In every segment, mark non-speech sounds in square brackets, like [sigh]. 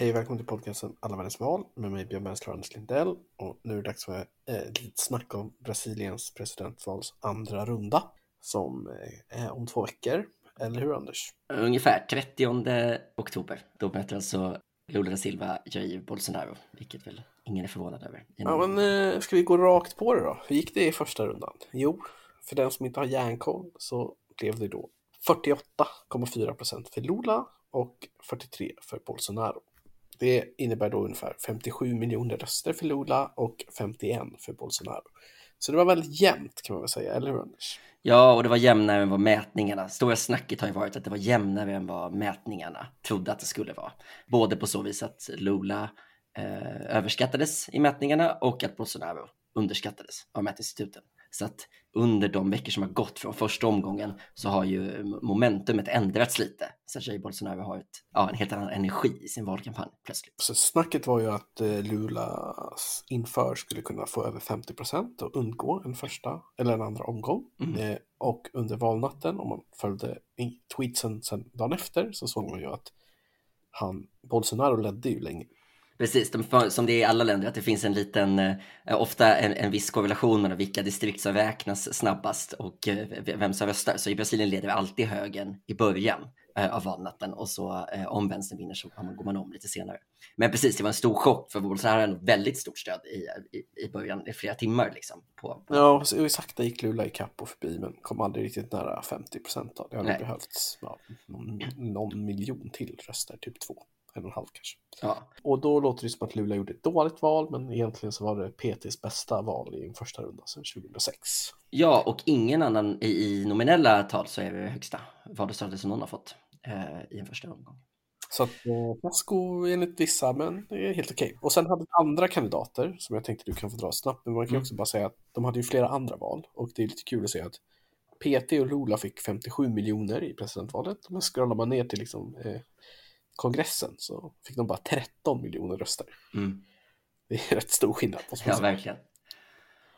Hej och välkommen till podcasten Alla världens val med mig Björn och Anders Lindell. Och nu är det dags för eh, ett litet snack om Brasiliens presidentvals andra runda som eh, är om två veckor. Eller hur Anders? Ungefär 30 oktober. Då möter alltså Lula da Silva Jair Bolsonaro, vilket väl ingen är förvånad över. Ja, men eh, ska vi gå rakt på det då? Hur gick det i första rundan? Jo, för den som inte har järnkoll så blev det då 48,4 procent för Lula och 43 för Bolsonaro. Det innebär då ungefär 57 miljoner röster för Lula och 51 för Bolsonaro. Så det var väldigt jämnt kan man väl säga, eller hur Anders? Ja, och det var jämnare än vad mätningarna, stora snacket har ju varit att det var jämnare än vad mätningarna trodde att det skulle vara. Både på så vis att Lula eh, överskattades i mätningarna och att Bolsonaro underskattades av mätinstituten. Så att under de veckor som har gått från första omgången så har ju momentumet ändrats lite. Så Jair Bolsonaro har ett, ja, en helt annan energi i sin valkampanj plötsligt. Så snacket var ju att eh, Lula inför skulle kunna få över 50 procent och undgå en första eller en andra omgång. Mm. Eh, och under valnatten, om man följde tweetsen sen dagen efter, så såg man ju att han, Bolsonaro ledde ju länge Precis, de, som det är i alla länder, att det finns en liten, eh, ofta en, en viss korrelation mellan vilka distrikt som räknas snabbast och eh, vem som röstar. Så i Brasilien leder alltid högern i början eh, av valnatten och så om vänstern vinner så går man om lite senare. Men precis, det var en stor chock för Bolsonaro hade väldigt stort stöd i, i, i början, i flera timmar liksom. På, på... Ja, och sakta gick Lula i kapp och förbi men kom aldrig riktigt nära 50 procent. Det hade behövts ja, någon, någon miljon till röster, typ två en och en halv kanske. Ja. Och då låter det som att Luleå gjorde ett dåligt val, men egentligen så var det PTs bästa val i en första runda sedan 2006. Ja, och ingen annan i, i nominella tal så är det högsta valresultatet som någon har fått eh, i en första omgång. Så att eh, fiasko enligt vissa, men det är helt okej. Okay. Och sen hade vi andra kandidater som jag tänkte du kan få dra snabbt, men man kan mm. också bara säga att de hade ju flera andra val och det är lite kul att se att PT och Lula fick 57 miljoner i presidentvalet. Men scrollar man ner till liksom, eh, kongressen så fick de bara 13 miljoner röster. Mm. Det är rätt stor skillnad. [laughs] Ja, säga. verkligen.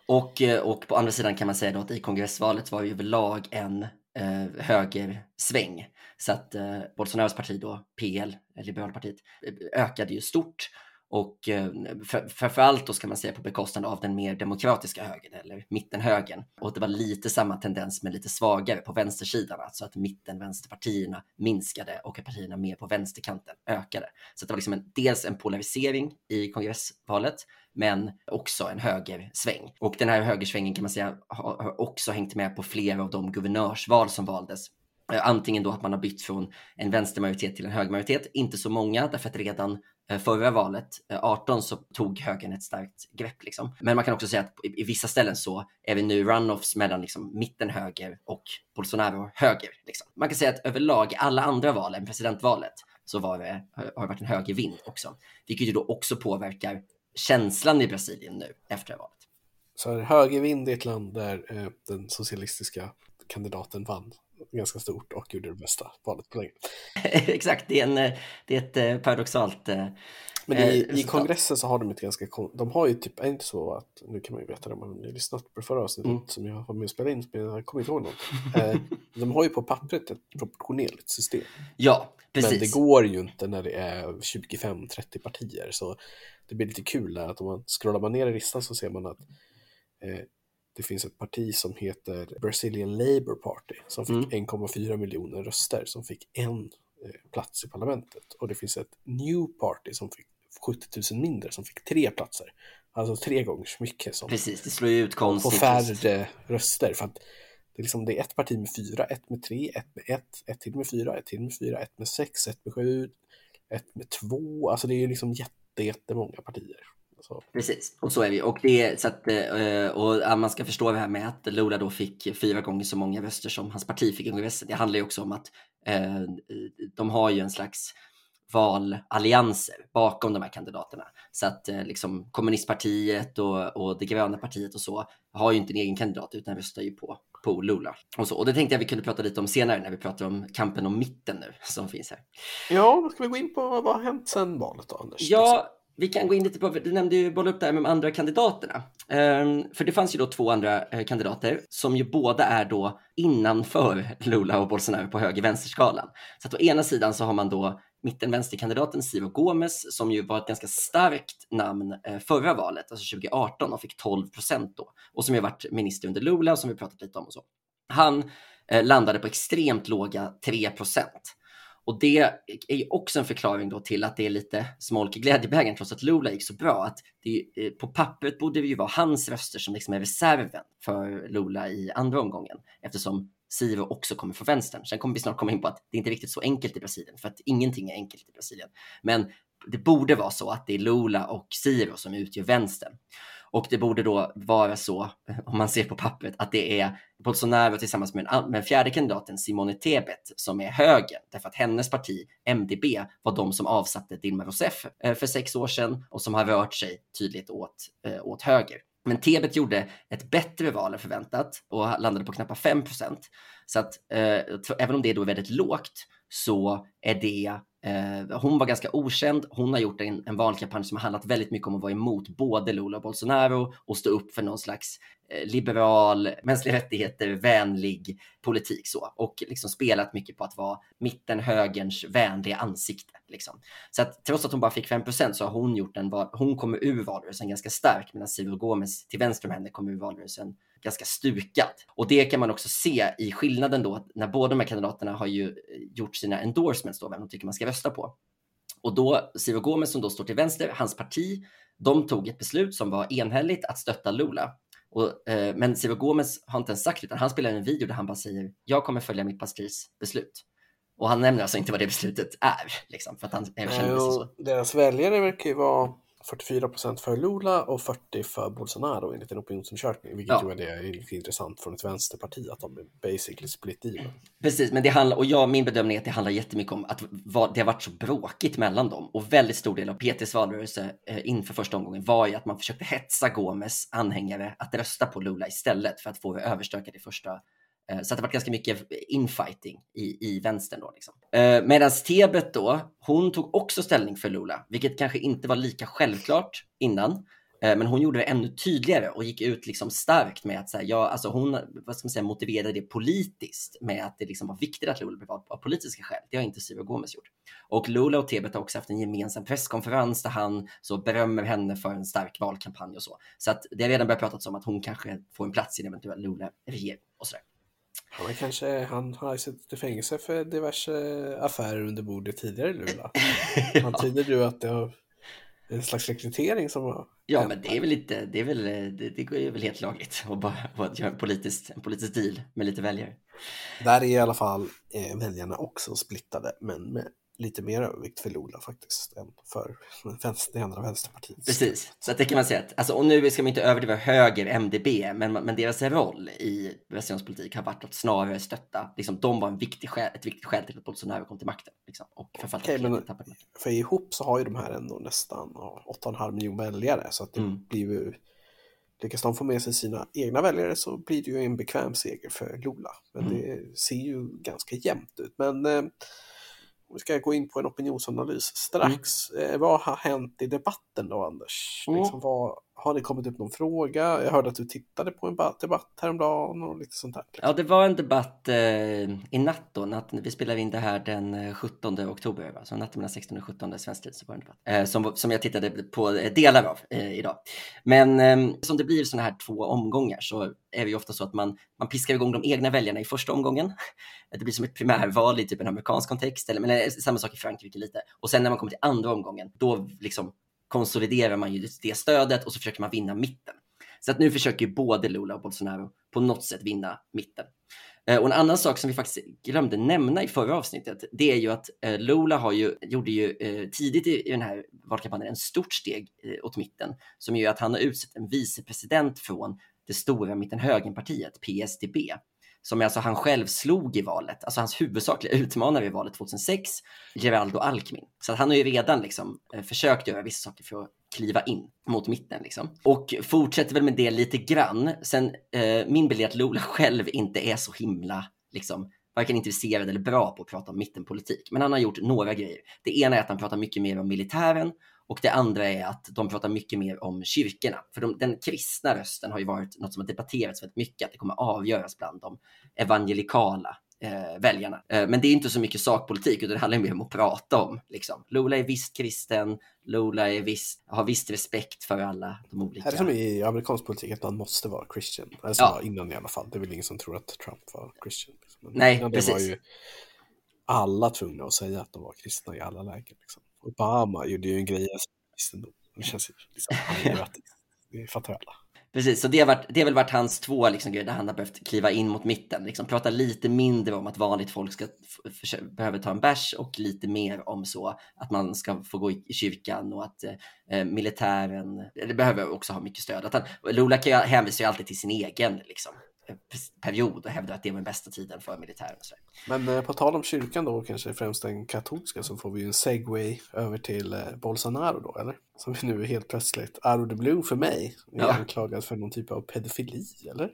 Och, eh, och på andra sidan kan man säga då att i kongressvalet var ju överlag en eh, högersväng. Så att eh, Bolsonaros parti då, PL, Liberalpartiet, eh, ökade ju stort och eh, för, framförallt då ska man säga på bekostnad av den mer demokratiska högern eller mittenhögern. Och det var lite samma tendens men lite svagare på vänstersidan, alltså att mitten-vänsterpartierna minskade och att partierna mer på vänsterkanten ökade. Så det var liksom en, dels en polarisering i kongressvalet men också en högersväng. Och den här högersvängen kan man säga har, också hängt med på flera av de guvernörsval som valdes Eh, antingen då att man har bytt från en vänstermajoritet till en högermajoritet, inte så många därför att redan eh, förra valet, eh, 18, så tog högern ett starkt grepp. Liksom. Men man kan också säga att i, vissa ställen så är vi nu runoffs mellan liksom, mitten höger och Bolsonaro höger. Liksom. Man kan säga att överlag i alla andra val än presidentvalet så var det, har det varit en högervind också. Vilket ju då också påverkar känslan i Brasilien nu efter valet. Så högervind i ett land där eh, den socialistiska kandidaten vann ganska stort och gjorde det bästa valet på länge. [laughs] Exakt, det är, en, det är ett eh, paradoxalt eh, men i, eh, i kongressen så har de ett ganska, de har ju typ, är inte så att, nu kan man ju veta det om man har lyssnat på förra avsnittet mm. som jag var med och spelade in, men jag kommer inte ihåg något. [laughs] de har ju på pappret ett proportionerligt system. Ja, precis. Men det går ju inte när det är 25-30 partier, så det blir lite kul där att om man scrollar man ner i listan så ser man att eh, det finns ett parti som heter Brazilian Labour Party som fick mm. 1,4 miljoner röster som fick en eh, plats i parlamentet. Och det finns ett New Party som fick 70 000 mindre som fick tre platser. Alltså tre gånger så mycket som Precis, det slår ju ut konstigt. På färre röster. För att det, är liksom, det är ett parti med fyra, ett med tre, ett med ett, ett till med fyra, ett till med fyra, ett med sex, ett med sju, ett med två. Alltså det är ju liksom jätte, jättemånga partier. Så. Precis, och så är det Och, det, så att, eh, och man ska förstå det här med att Lula då fick fyra gånger så många röster som hans parti fick i kongressen. Det handlar ju också om att eh, de har ju en slags valallianser bakom de här kandidaterna. Så att eh, liksom kommunistpartiet och, och det gröna partiet och så har ju inte en egen kandidat utan röstar ju på, på Lula. Och, så. och det tänkte jag vi kunde prata lite om senare när vi pratar om kampen om mitten nu som finns här. Ja, då ska vi gå in på vad har hänt sedan valet då, Anders? Ja, vi kan gå in lite på, du nämnde ju bolla upp det här med de andra kandidaterna. Um, för det fanns ju då två andra eh, kandidater som ju båda är då innanför Lula och Bolsonaro på höger-vänsterskalan. Så att å ena sidan så har man då mitten-vänsterkandidaten Ciro Gomes som ju var ett ganska starkt namn eh, förra valet, alltså 2018 och fick 12 procent då och som ju varit minister under Lula och som vi pratat lite om och så. Han eh, landade på extremt låga 3 procent. Och det är ju också en förklaring då till att det är lite smolk i glädjebägaren trots att Lula gick så bra. Att det, eh, på pappret borde det ju vara hans röster som liksom är reserven för Lula i andra omgången eftersom Sivo också kommer från vänstern. Sen kommer vi snart komma in på att det inte är riktigt så enkelt i Brasilien för att ingenting är enkelt i Brasilien. Men det borde vara så att det är Lula och Ciro som utgör vänstern. Och det borde då vara så, [laughs] om man ser på pappret, att det är Bolsonaro tillsammans med, den fjärde kandidaten Simone Tebet som är höger, därför att hennes parti MDB var de som avsatte Dilma Rousseff eh, för sex år sedan och som har rört sig tydligt åt, eh, åt höger. Men Tebet gjorde ett bättre val än förväntat och landade på knappt 5% Så att eh, även om det då är väldigt lågt så är det Eh, hon var ganska okänd. Hon har gjort en, en valkampanj som har handlat väldigt mycket om att vara emot både Lula och Bolsonaro och stå upp för någon slags eh, liberal, mänskliga rättigheter, vänlig politik så och liksom spelat mycket på att vara mitten högerns vänliga ansikte. Liksom. Så att trots att hon bara fick 5% så har hon gjort en val. Hon kommer ur valrörelsen ganska stark medan Ciro Gomes till vänster om henne kommer ur valrörelsen ganska stukat. Och det kan man också se i skillnaden då när båda de här kandidaterna har ju gjort sina endorsements då, vem de tycker man ska rösta på. Och då Ciro Gomes som då står till vänster, hans parti, de tog ett beslut som var enhälligt att stötta Lula. Och, eh, men Ciro Gomes har inte ens sagt utan han spelar en video där han bara säger jag kommer följa mitt partis beslut. Och han nämner alltså inte vad det beslutet är, liksom, för att han känner sig så. Deras väljare verkar ju vara 44 procent för Lula och 40 för Bolsonaro enligt en opinionsundersökning, vilket ja. ju är lite intressant från ett vänsterparti att de är basically split even. Precis, men det handlar, och jag, min bedömning är att det handlar jättemycket om att det har varit så bråkigt mellan dem och väldigt stor del av PTs valrörelse eh, inför första omgången var ju att man försökte hetsa Gomes anhängare att rösta på Lula istället för att få överstökat i första Eh, så att det var ganska mycket infighting i, i vänstern då. Liksom. Eh, Medan Tebet då, hon tog också ställning för Lula, vilket kanske inte var lika självklart innan. Eh, men hon gjorde det ännu tydligare och gick ut liksom starkt med att så här, ja, alltså hon vad ska man säga, motiverade det politiskt med att det liksom var viktigt att Lula blev vald av politiska skäl. Det har inte Ciro Gomes gjort. Och Lula och Tebet har också haft en gemensam presskonferens där han så berömmer henne för en stark valkampanj och så. Så att det har redan börjat pratas om att hon kanske får en plats i en eventuell Lula-regering och sådär. Han, kanske, han har suttit i fängelse för diverse affärer under bordet tidigare, Lula. [laughs] ja. Antyder du att det har en slags rekrytering som har Ja, men det är väl lite, det är väl, det, det är väl helt lagligt att bara att göra en politisk, en politisk deal med lite väljare. Där är i alla fall eh, väljarna också splittade, men med lite mer övervikt för Lula faktiskt än för [laughs] vänster, det andra vänsterpartiet. Precis, så det kan man säga att, alltså, och nu ska man inte överdriva höger MDB, men, men deras roll i brasiliansk politik har varit att snarare stötta, liksom, de var en viktig skäl, ett viktigt skäl till att Bolsonaro kom till makten. Liksom, och okay, men, för ihop så har ju de här ändå nästan 8,5 miljoner väljare, så att det mm. blir ju Lyckas de få med sig sina egna väljare så blir det ju en bekväm seger för Lula. Men mm. det ser ju ganska jämnt ut. Men eh, vi ska gå in på en opinionsanalys strax. Mm. Eh, vad har hänt i debatten då, Anders? Liksom, vad, har det kommit upp någon fråga? Jag hörde att du tittade på en debatt häromdagen och lite sånt där. Ja, det var en debatt eh, i natt då. Natt, vi spelade in det här den eh, 17 oktober, va? så natten mellan 16 och 17 svensk tid så var det en debatt. Eh, som, som jag tittade på eh, delar av eh, idag. Men eh, som det blir sådana här två omgångar så är det ju ofta så att man, man piskar igång de egna väljarna i första omgången. Det blir som ett primärval i typ en amerikansk kontext, eller men eh, samma sak i Frankrike lite. Och sen när man kommer till andra omgången, då liksom konsoliderar man ju det stödet och så försöker man vinna mitten. Så att nu försöker ju både Lula och Bolsonaro på något sätt vinna mitten. Eh, och en annan sak som vi faktiskt glömde nämna i förra avsnittet, det är ju att eh, Lula har ju, gjorde ju eh, tidigt i den här valkampanjen en stort steg åt mitten, som gör att han har utsett en vicepresident från det stora mitten-högerpartiet, PSDB, som alltså han själv slog i valet, alltså hans huvudsakliga [laughs] utmanare i valet 2006, Geraldo Alckmin. Så att han har ju redan liksom eh, försökt göra vissa saker för att kliva in mot mitten liksom. Och fortsätter väl med det lite grann. Sen eh, min bild är att Lula själv inte är så himla liksom varken intresserad eller bra på att prata om mittenpolitik. Men han har gjort några grejer. Det ena är att han pratar mycket mer om militären och det andra är att de pratar mycket mer om kyrkorna. För de, den kristna rösten har ju varit något som har debatterats väldigt mycket, att det kommer avgöras bland de evangelikala eh, väljarna. Eh, men det är inte så mycket sakpolitik, utan det handlar mer om att prata om. Liksom. Lula är visst kristen, Lula är visst, har visst respekt för alla de olika. Är det som i amerikansk politik att man måste vara Christian? Eller som ja. innan i alla fall. Det är väl ingen som tror att Trump var Christian. Liksom. Nej, precis. Alla tvungna att säga att de var kristna i alla lägen. Liksom. Obama gjorde ju en grej. Det känns liksom, det fattar alla. Precis, så det har, varit, det har väl varit hans två liksom, grejer där han har behövt kliva in mot mitten. Liksom, prata lite mindre om att vanligt folk ska behöver ta en bärs och lite mer om så att man ska få gå i, i kyrkan och att eh, eh militären, det behöver också ha mycket stöd. Att han, Lula hänvisar ju alltid till sin egen liksom, period och hävdar att det var den bästa tiden för militären. Men eh, på tal om kyrkan då, kanske främst den katolska, så får vi en segway över till eh, Bolsonaro då, eller? Som nu helt plötsligt, out of the blue för mig, är ja. anklagad för någon typ av pedofili, eller?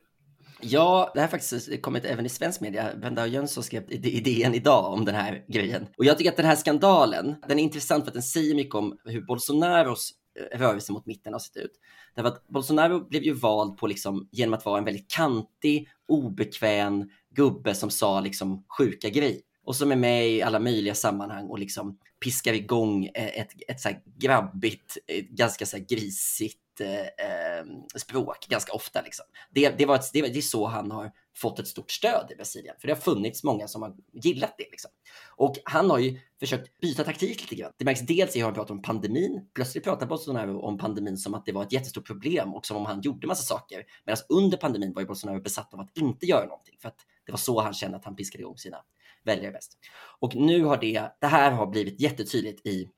Ja, det har faktiskt kommit även i svensk media. Benda Jönsson skrev idén idag om den här grejen. Och jag tycker att den här skandalen, den är intressant för att den säger mycket om hur Bolsonaros eh, rörelse mot mitten har sett ut. Därför att Bolsonaro blev ju vald på liksom, genom att vara en väldigt kantig, obekväm gubbe som sa liksom sjuka grejer. Och som är med i alla möjliga sammanhang och liksom piskar igång ett, ett, ett så här grabbigt, ett ganska så grisigt Eh, eh, språk ganska ofta. Liksom. Det, det, var ett, det, det är så han har fått ett stort stöd i Brasilien, för det har funnits många som har gillat det. Liksom. Och han har ju försökt byta taktik lite grann. Det märks dels i hur han pratar om pandemin. Plötsligt pratar Bolsonaro om pandemin som att det var ett jättestort problem och som om han gjorde massa saker. Medan under pandemin var ju Bolsonaro besatt av att inte göra någonting för att det var så han kände att han piskade igång sina väljare bäst. Och nu har det, det här har blivit jättetydligt i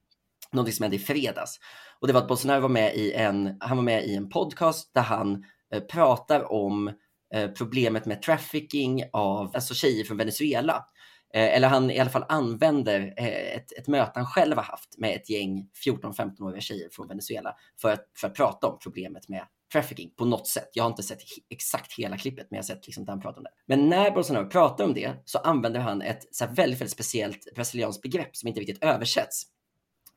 någonting som hände i fredags. Och det var att Bolsonaro var med i en, han var med i en podcast där han eh, pratar om eh, problemet med trafficking av alltså tjejer från Venezuela. Eh, eller han i alla fall använder eh, ett, ett möte han själv har haft med ett gäng 14-15-åriga tjejer från Venezuela för att, för att prata om problemet med trafficking på något sätt. Jag har inte sett exakt hela klippet, men jag har sett liksom där han pratar om det. Men när Bolsonaro pratar om det så använder han ett så väldigt, väldigt speciellt brasilianskt begrepp som inte riktigt översätts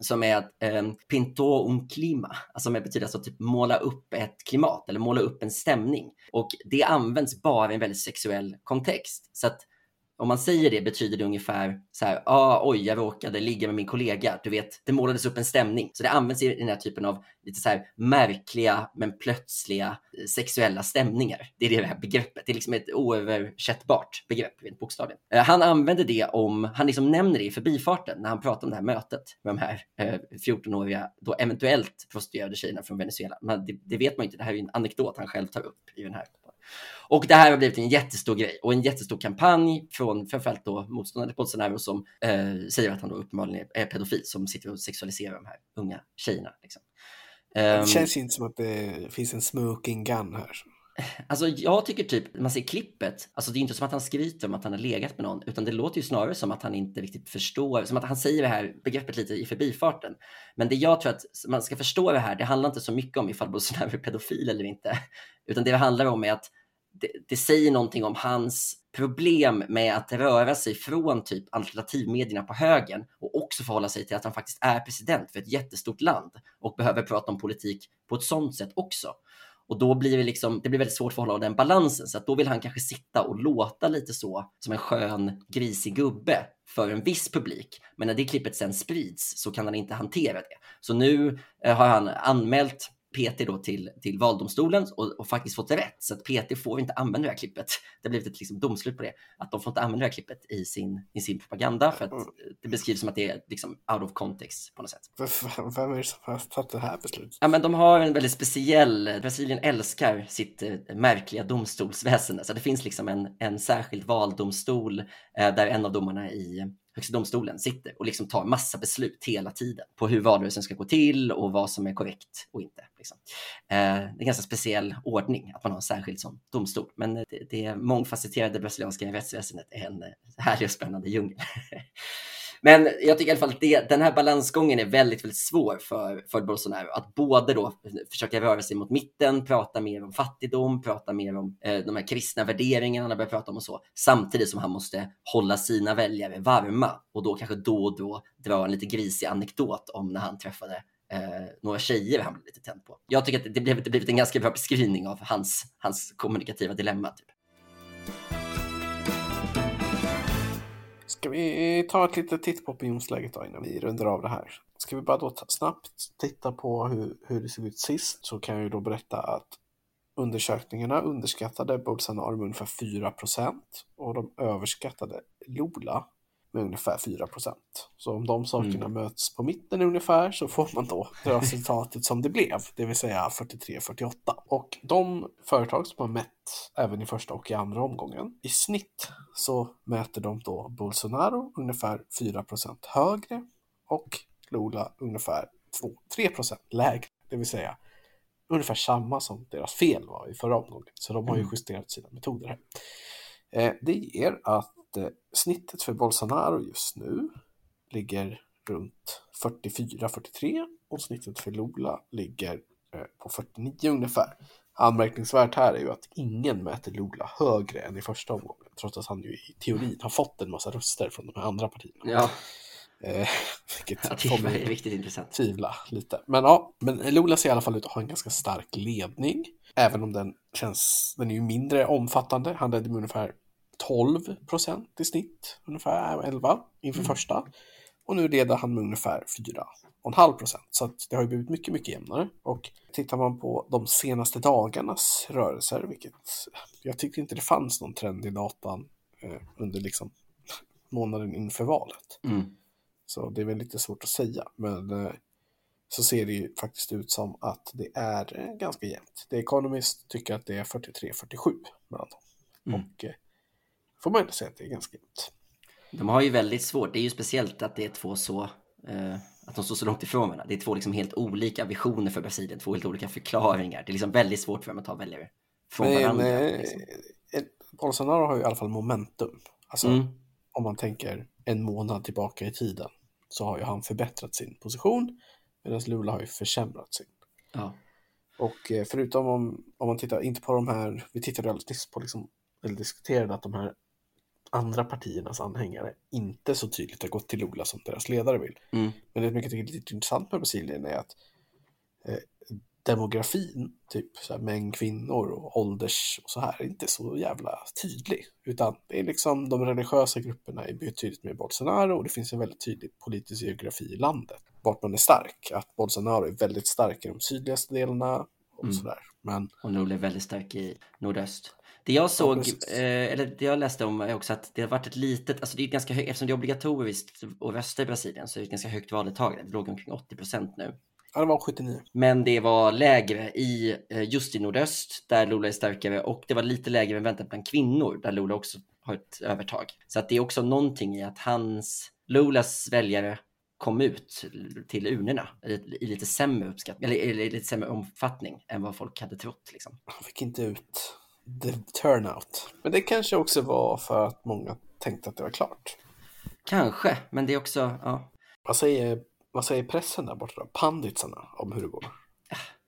som är eh, pinto un clima, alltså som betyder alltså typ måla upp ett klimat eller måla upp en stämning. Och det används bara i en väldigt sexuell kontext. Så att om man säger det betyder det ungefär så här, ah, oj, jag råkade ligga med min kollega. Du vet, det målades upp en stämning. Så det används i den här typen av lite så här märkliga men plötsliga eh, sexuella stämningar. Det är det här begreppet. Det är liksom ett oöversättbart begrepp, rent bokstavligen. Eh, han använder det om, han liksom nämner det i förbifarten när han pratar om det här mötet med de här eh, 14-åriga, då eventuellt prostituerade tjejerna från Venezuela. Men det, det vet man inte, det här är en anekdot han själv tar upp i den här och det här har blivit en jättestor grej och en jättestor kampanj från framförallt då motståndare Bolsonaro som eh, säger att han då uppenbarligen är pedofil som sitter och sexualiserar de här unga tjejerna. Liksom. det ehm, känns inte som att det finns en smoking gun här. Alltså jag tycker typ, man ser klippet, alltså det är inte som att han skryter om att han har legat med någon, utan det låter ju snarare som att han inte riktigt förstår, som att han säger det här begreppet lite i förbifarten. Men det jag tror att man ska förstå det här, det handlar inte så mycket om ifall Bolsonaro är pedofil eller inte, utan det det handlar om är att det, det, säger någonting om hans problem med att röra sig från typ alternativmedierna på högen och också förhålla sig till att han faktiskt är president för ett jättestort land och behöver prata om politik på ett sånt sätt också. Och då blir det, liksom, det blir väldigt svårt för att hålla den balansen. Så att då vill han kanske sitta och låta lite så som en skön grisig gubbe för en viss publik. Men när det klippet sen sprids så kan han inte hantera det. Så nu eh, har han anmält PT då till, till valdomstolen och, och, faktiskt fått rätt. Så att PT får inte använda det här klippet. Det har blivit ett liksom domslut på det. Att de får inte använda det här klippet i sin, i sin propaganda för att mm. det beskrivs som att det är liksom out of context på något sätt. Vem är det som har tagit det här beslutet? Ja, men de har en väldigt speciell, Brasilien älskar sitt eh, märkliga domstolsväsende. Så det finns liksom en, en särskild valdomstol eh, där en av domarna i Högsta domstolen sitter och liksom tar massa beslut hela tiden på hur valrörelsen ska gå till och vad som är korrekt och inte. Liksom. Eh, det är en ganska speciell ordning att man har en särskild sån domstol, men det, det mångfacetterade brasilianska rättsväsendet är en härlig och spännande djungel. [laughs] Men jag tycker i alla fall att det, den här balansgången är väldigt, väldigt svår för, för Bolsonaro. Att både då försöka röra sig mot mitten, prata mer om fattigdom, prata mer om eh, de här kristna värderingarna han börjar prata om och så, samtidigt som han måste hålla sina väljare varma och då kanske då och då dra en lite grisig anekdot om när han träffade eh, några tjejer han blev lite tänd på. Jag tycker att det blev, det blivit en ganska bra beskrivning av hans, hans kommunikativa dilemma. Typ. Ska vi ta ett litet titt på opinionsläget då innan vi rundar av det här? Ska vi bara då snabbt titta på hur, hur det såg ut sist så kan jag ju då berätta att undersökningarna underskattade Bolsonaro med ungefär 4 procent och de överskattade LOLA med ungefär 4% Så om de sakerna mm. möts på mitten ungefär så får man då resultatet som det blev, det vill säga 43-48. Och de företag som har mätt även i första och i andra omgången, i snitt så mäter de då Bolsonaro ungefär 4% högre och Lula ungefär 2-3 lägre, det vill säga ungefär samma som deras fel var i förra omgången. Så de har ju mm. justerat sina metoder här. Eh, det ger att snittet för Bolsonaro just nu ligger runt 44-43 och snittet för Lula ligger eh, på 49 ungefär. Anmärkningsvärt här är ju att ingen mäter Lula högre än i första omgången, trots att han ju i teorin har fått en massa röster från de här andra partierna. Ja. Eh, vilket ja, det är riktigt intressant. Tvivla lite. Men ja, men Lula ser i alla fall ut att ha en ganska stark ledning. Även om den känns, den är ju mindre omfattande. Han ledde med ungefär 12 procent i snitt, ungefär 11 inför mm. första. Och nu leder han med ungefär 4,5 procent. Så det har ju blivit mycket, mycket jämnare. Och tittar man på de senaste dagarnas rörelser, vilket jag tyckte inte det fanns någon trend i datan eh, under liksom [laughs] månaden inför valet. Mm. Så det är väl lite svårt att säga. Men eh, så ser det ju faktiskt ut som att det är eh, ganska jämnt. The Economist tycker att det är 43-47 mellan dem. Mm. Och eh, får man ändå säga att det är ganska jämnt. De har ju väldigt svårt. Det är ju speciellt att det är två så eh, att de står så långt ifrån varandra. Det är två liksom helt olika visioner för Brasilien, två helt olika förklaringar. Det är liksom väldigt svårt för dem att ta väljare från Men, varandra. Eh, liksom. Bolsonaro har ju i alla fall momentum. Alltså, mm. om man tänker en månad tillbaka i tiden så har ju han förbättrat sin position medan Lula har ju försämrat sin. Ja. Och eh, förutom om, om man tittar, inte på de här, vi tittade alldeles nyss på liksom, eller diskuterade att de här andra partiernas anhängare inte så tydligt har gått till Lula som deras ledare vill. Mm. Men det är mycket lite intressant med Brasilien är att eh, demografin, typ så här, mängd kvinnor och ålders och så här, är inte så jävla tydlig. Utan det är liksom de religiösa grupperna är betydligt mer Bolsonaro och det finns en väldigt tydlig politisk geografi i landet. Vart man är stark, att Bolsonaro är väldigt stark i de sydligaste delarna och mm. sådär. Men... Och Nord är väldigt stark i nordöst. Det jag såg, eh, eller det jag läste om är också att det har varit ett litet, alltså det är ganska högt, eftersom det är obligatoriskt att rösta i Brasilien så är det ett ganska högt valdeltagande. Det låg omkring 80 procent nu. Ja, det var 79. Men det var lägre i eh, just i nordöst där Lula är starkare och det var lite lägre än väntat bland kvinnor där Lula också har ett övertag. Så att det är också någonting i att hans, Lulas väljare kom ut till urnorna i, lite sämre uppskattning, eller i lite sämre omfattning än vad folk hade trott. Liksom. Han fick inte ut the turnout. Men det kanske också var för att många tänkte att det var klart. Kanske, men det är också, ja. Vad säger vad säger pressen där borta då? Panditsarna om hur det går?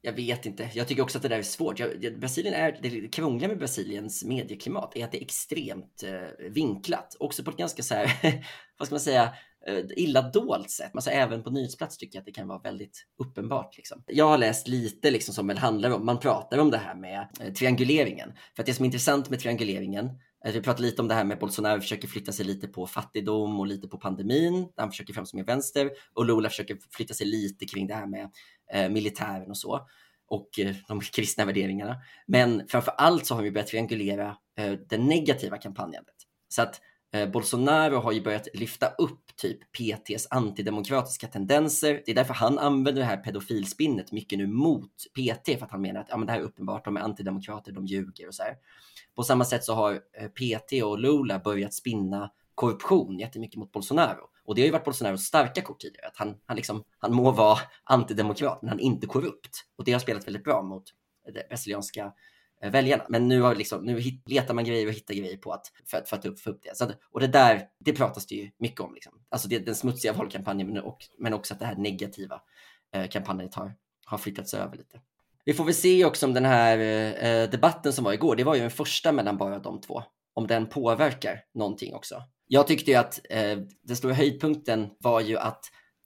Jag vet inte. Jag tycker också att det där är svårt. Jag, Brasilien är, det krångliga med Brasiliens medieklimat är att det är extremt eh, vinklat. Också på ett ganska så här, [laughs] vad ska man säga, Eh, illa dolt sätt. Alltså även på nyhetsplats tycker jag att det kan vara väldigt uppenbart. Liksom. Jag har läst lite liksom, som det handlar om, man pratar om det här med eh, trianguleringen. För att det som är intressant med trianguleringen Eh, vi pratar lite om det här med Bolsonaro försöker flytta sig lite på fattigdom och lite på pandemin. Han försöker framstå mer vänster och Lula försöker flytta sig lite kring det här med eh, militären och så och eh, de [laughs] kristna värderingarna. Men framför allt så har vi börjat triangulera eh, det negativa kampanjandet. Så att Eh, Bolsonaro har ju börjat lyfta upp typ PTs antidemokratiska tendenser. Det är därför han använder det här pedofilspinnet mycket nu mot PT för att han menar att ja, men det här är uppenbart, de är antidemokrater, de ljuger och så här. På samma sätt så har eh, PT och Lula börjat spinna korruption jättemycket mot Bolsonaro. Och det har ju varit Bolsonaros starka kort tidigare, att han, han, liksom, han må vara antidemokrat, men han är inte korrupt. Och det har spelat väldigt bra mot eh, det brasilianska Eh, väljarna. Men nu, har liksom, nu letar man grejer och hittar grejer på att, för, för att upp, upp det. Så att, och det där, det pratas det ju mycket om. Liksom. Alltså det, den smutsiga valkampanjen, men, och, men också att det här negativa eh, kampanjen har, har flyttats över lite. Vi får väl se också om den här eh, debatten som var igår, det var ju den första mellan bara de två, om den påverkar någonting också. Jag tyckte ju att eh, den stora höjdpunkten var ju att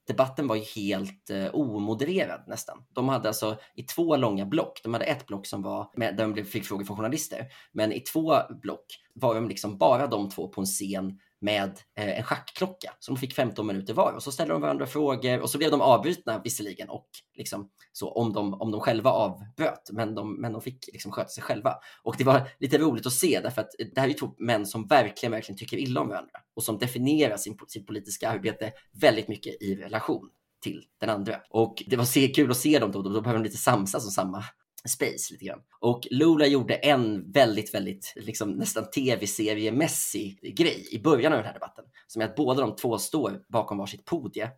debatten var ju helt eh, omodererad nästan. De hade alltså i två långa block, de hade ett block som var med, där de fick frågor från journalister, men i två block var de liksom bara de två på en scen med eh, en schackklocka Så de fick 15 minuter var och så ställde de varandra frågor och så blev de avbrutna visserligen och liksom så om de, om de själva avbröt, men de, men de fick liksom sköta sig själva. Och det var lite roligt att se därför att det här är ju två män som verkligen, verkligen tycker illa om varandra och som definierar sin, sitt politiska arbete väldigt mycket i relation till den andra. Och det var se, kul att se dem då, då, då behöver de lite samsas om samma space lite grann. Och Lula gjorde en väldigt, väldigt liksom nästan tv-seriemässig grej i början av den här debatten. Som är att båda de två står bakom varsitt podie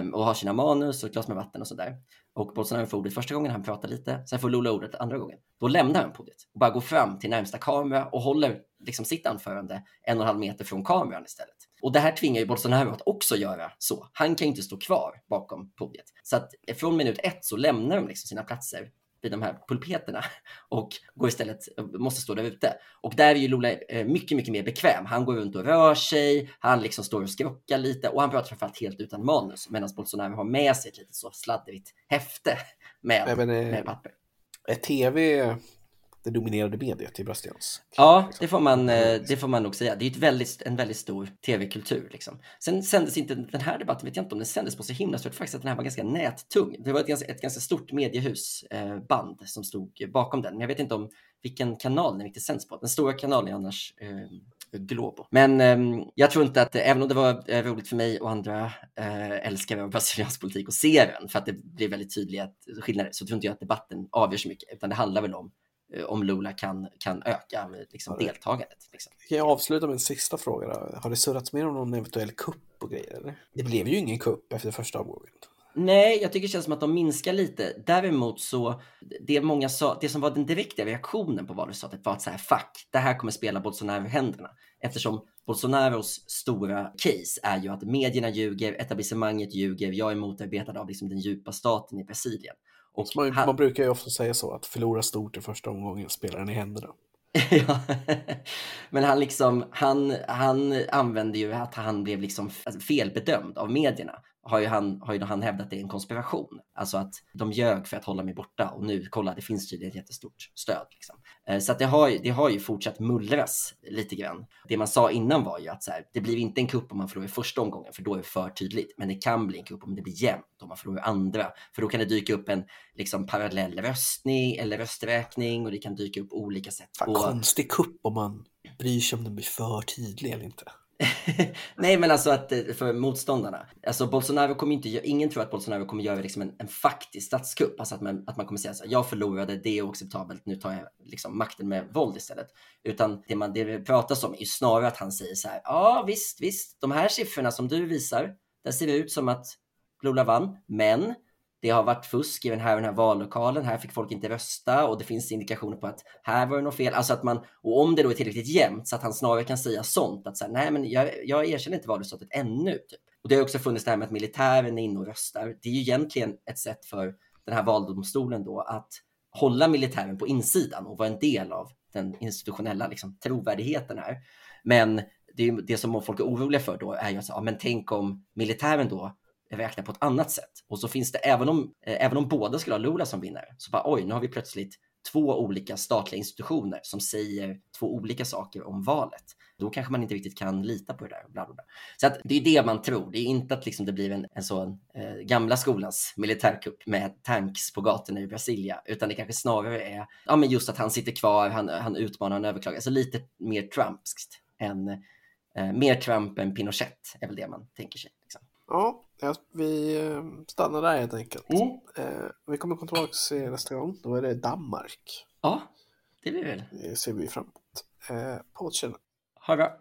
um, och har sina manus och ett glas med vatten och sådär. Och Bolsonaro får ordet första gången, han pratar lite. Sen får Lula ordet andra gången. Då lämnar han podiet och bara går fram till närmsta kamera och håller liksom sitt anförande en och en halv meter från kameran istället. Och det här tvingar ju Bolsonaro att också göra så. Han kan ju inte stå kvar bakom podiet. Så att från minut ett så lämnar de liksom sina platser vid de här pulpeterna [laughs] och går istället, måste stå där ute. Och där är ju Lula eh, mycket, mycket mer bekväm. Han går runt och rör sig, han liksom står och skrockar lite och han pratar framförallt helt utan manus medan Bolsonaro har med sig ett lite så sladdrigt häfte med, Även, med papper. Är tv det dominerade mediet i brasiliansk. Ja, det får, man, eh, det får man nog säga. Det är ett väldigt, en väldigt stor tv-kultur. Liksom. Sen sändes inte den här debatten, vet jag inte om den sändes på så himla stort, faktiskt att den här var ganska nättung. Det var ett ganska, ett ganska stort mediehusband eh, som stod bakom den. Men jag vet inte om vilken kanal den riktigt sänds på. Den stora kanalen är annars eh, Globo. Men eh, jag tror inte att, även om det var eh, roligt för mig och andra eh, älskare av brasiliansk politik att se den, för att det blir väldigt tydliga skillnader, så tror inte jag att debatten avgör så mycket, utan det handlar väl om Eh, om Lula kan, kan öka liksom, deltagandet. Liksom. Kan jag avsluta med en sista fråga? Då? Har det surrats mer om någon eventuell kupp och grejer? Eller? Det blev ju ingen kupp efter första omgången. Nej, jag tycker det känns som att de minskar lite. Däremot så, det många sa, det som var den direkta reaktionen på valresultatet var att så här, fuck, det här kommer spela Bolsonaro i händerna. Eftersom Bolsonaros stora case är ju att medierna ljuger, etablissemanget ljuger, jag är motarbetad av liksom den djupa staten i Brasilien. Man, han... man, brukar ju ofta säga så, att förlora stort i första omgången spelar den i händerna. [laughs] ja, men han, liksom, han, han använde ju att han blev liksom felbedömd av medierna har ju han, har ju han hävdat att det är en konspiration. Alltså att de ljög för att hålla mig borta och nu, kolla, det finns tydligen ett jättestort stöd. Liksom. Eh, så att det, har, det har ju fortsatt mullras lite grann. Det man sa innan var ju att så här, det blir inte en kupp om man förlorar i första omgången, för då är det för tydligt. Men det kan bli en kupp om det blir jämnt, om man förlorar andra. För då kan det dyka upp en liksom, parallell röstning eller rösträkning och det kan dyka upp olika sätt. Fan, konstig kupp om man bryr sig om den blir för tydlig eller inte. [laughs] Nej, men alltså att eh, för motståndarna. Alltså Bolsonaro kommer inte, ingen tror att Bolsonaro kommer göra liksom en, en faktisk statskupp. Alltså att man, att man kommer säga så här, jag förlorade, det är oacceptabelt, nu tar jag liksom makten med våld istället. Utan det, man, det det pratas om är snarare att han säger så här, ja visst, visst, de här siffrorna som du visar, där ser det ut som att Lula vann, men det har varit fusk i den här, den här vallokalen, här fick folk inte rösta och det finns indikationer på att här var det något fel. Alltså att man, och om det då är tillräckligt jämnt så att han snarare kan säga sånt, att så här, nej men jag, jag erkänner inte valresultatet ännu. Typ. Och det har också funnits det här med att militären är inne och röstar. Det är ju egentligen ett sätt för den här valdomstolen då att hålla militären på insidan och vara en del av den institutionella liksom, trovärdigheten här. Men det, det som folk är oroliga för då är ju att, ja, men tänk om militären då räkna på ett annat sätt. Och så finns det, även om, eh, även om båda skulle ha Lula som vinnare, så bara oj, nu har vi plötsligt två olika statliga institutioner som säger två olika saker om valet. Då kanske man inte riktigt kan lita på det där. Bla bla bla. Så att det är det man tror. Det är inte att liksom det blir en, en sån eh, gamla skolans militärkupp med tanks på gatorna i Brasilia, utan det kanske snarare är ja, men just att han sitter kvar, han, han utmanar, han överklagar. Alltså lite mer Trumpskt än eh, mer Trump än Pinochet är väl det man tänker sig. Ja, vi eh, stannar där helt enkelt. Mm. Vi kommer komma tillbaka nästa gång. Då är det Danmark. Ja, det blir väl. Det ser vi fram emot. Eh, på återseende. Ha det bra.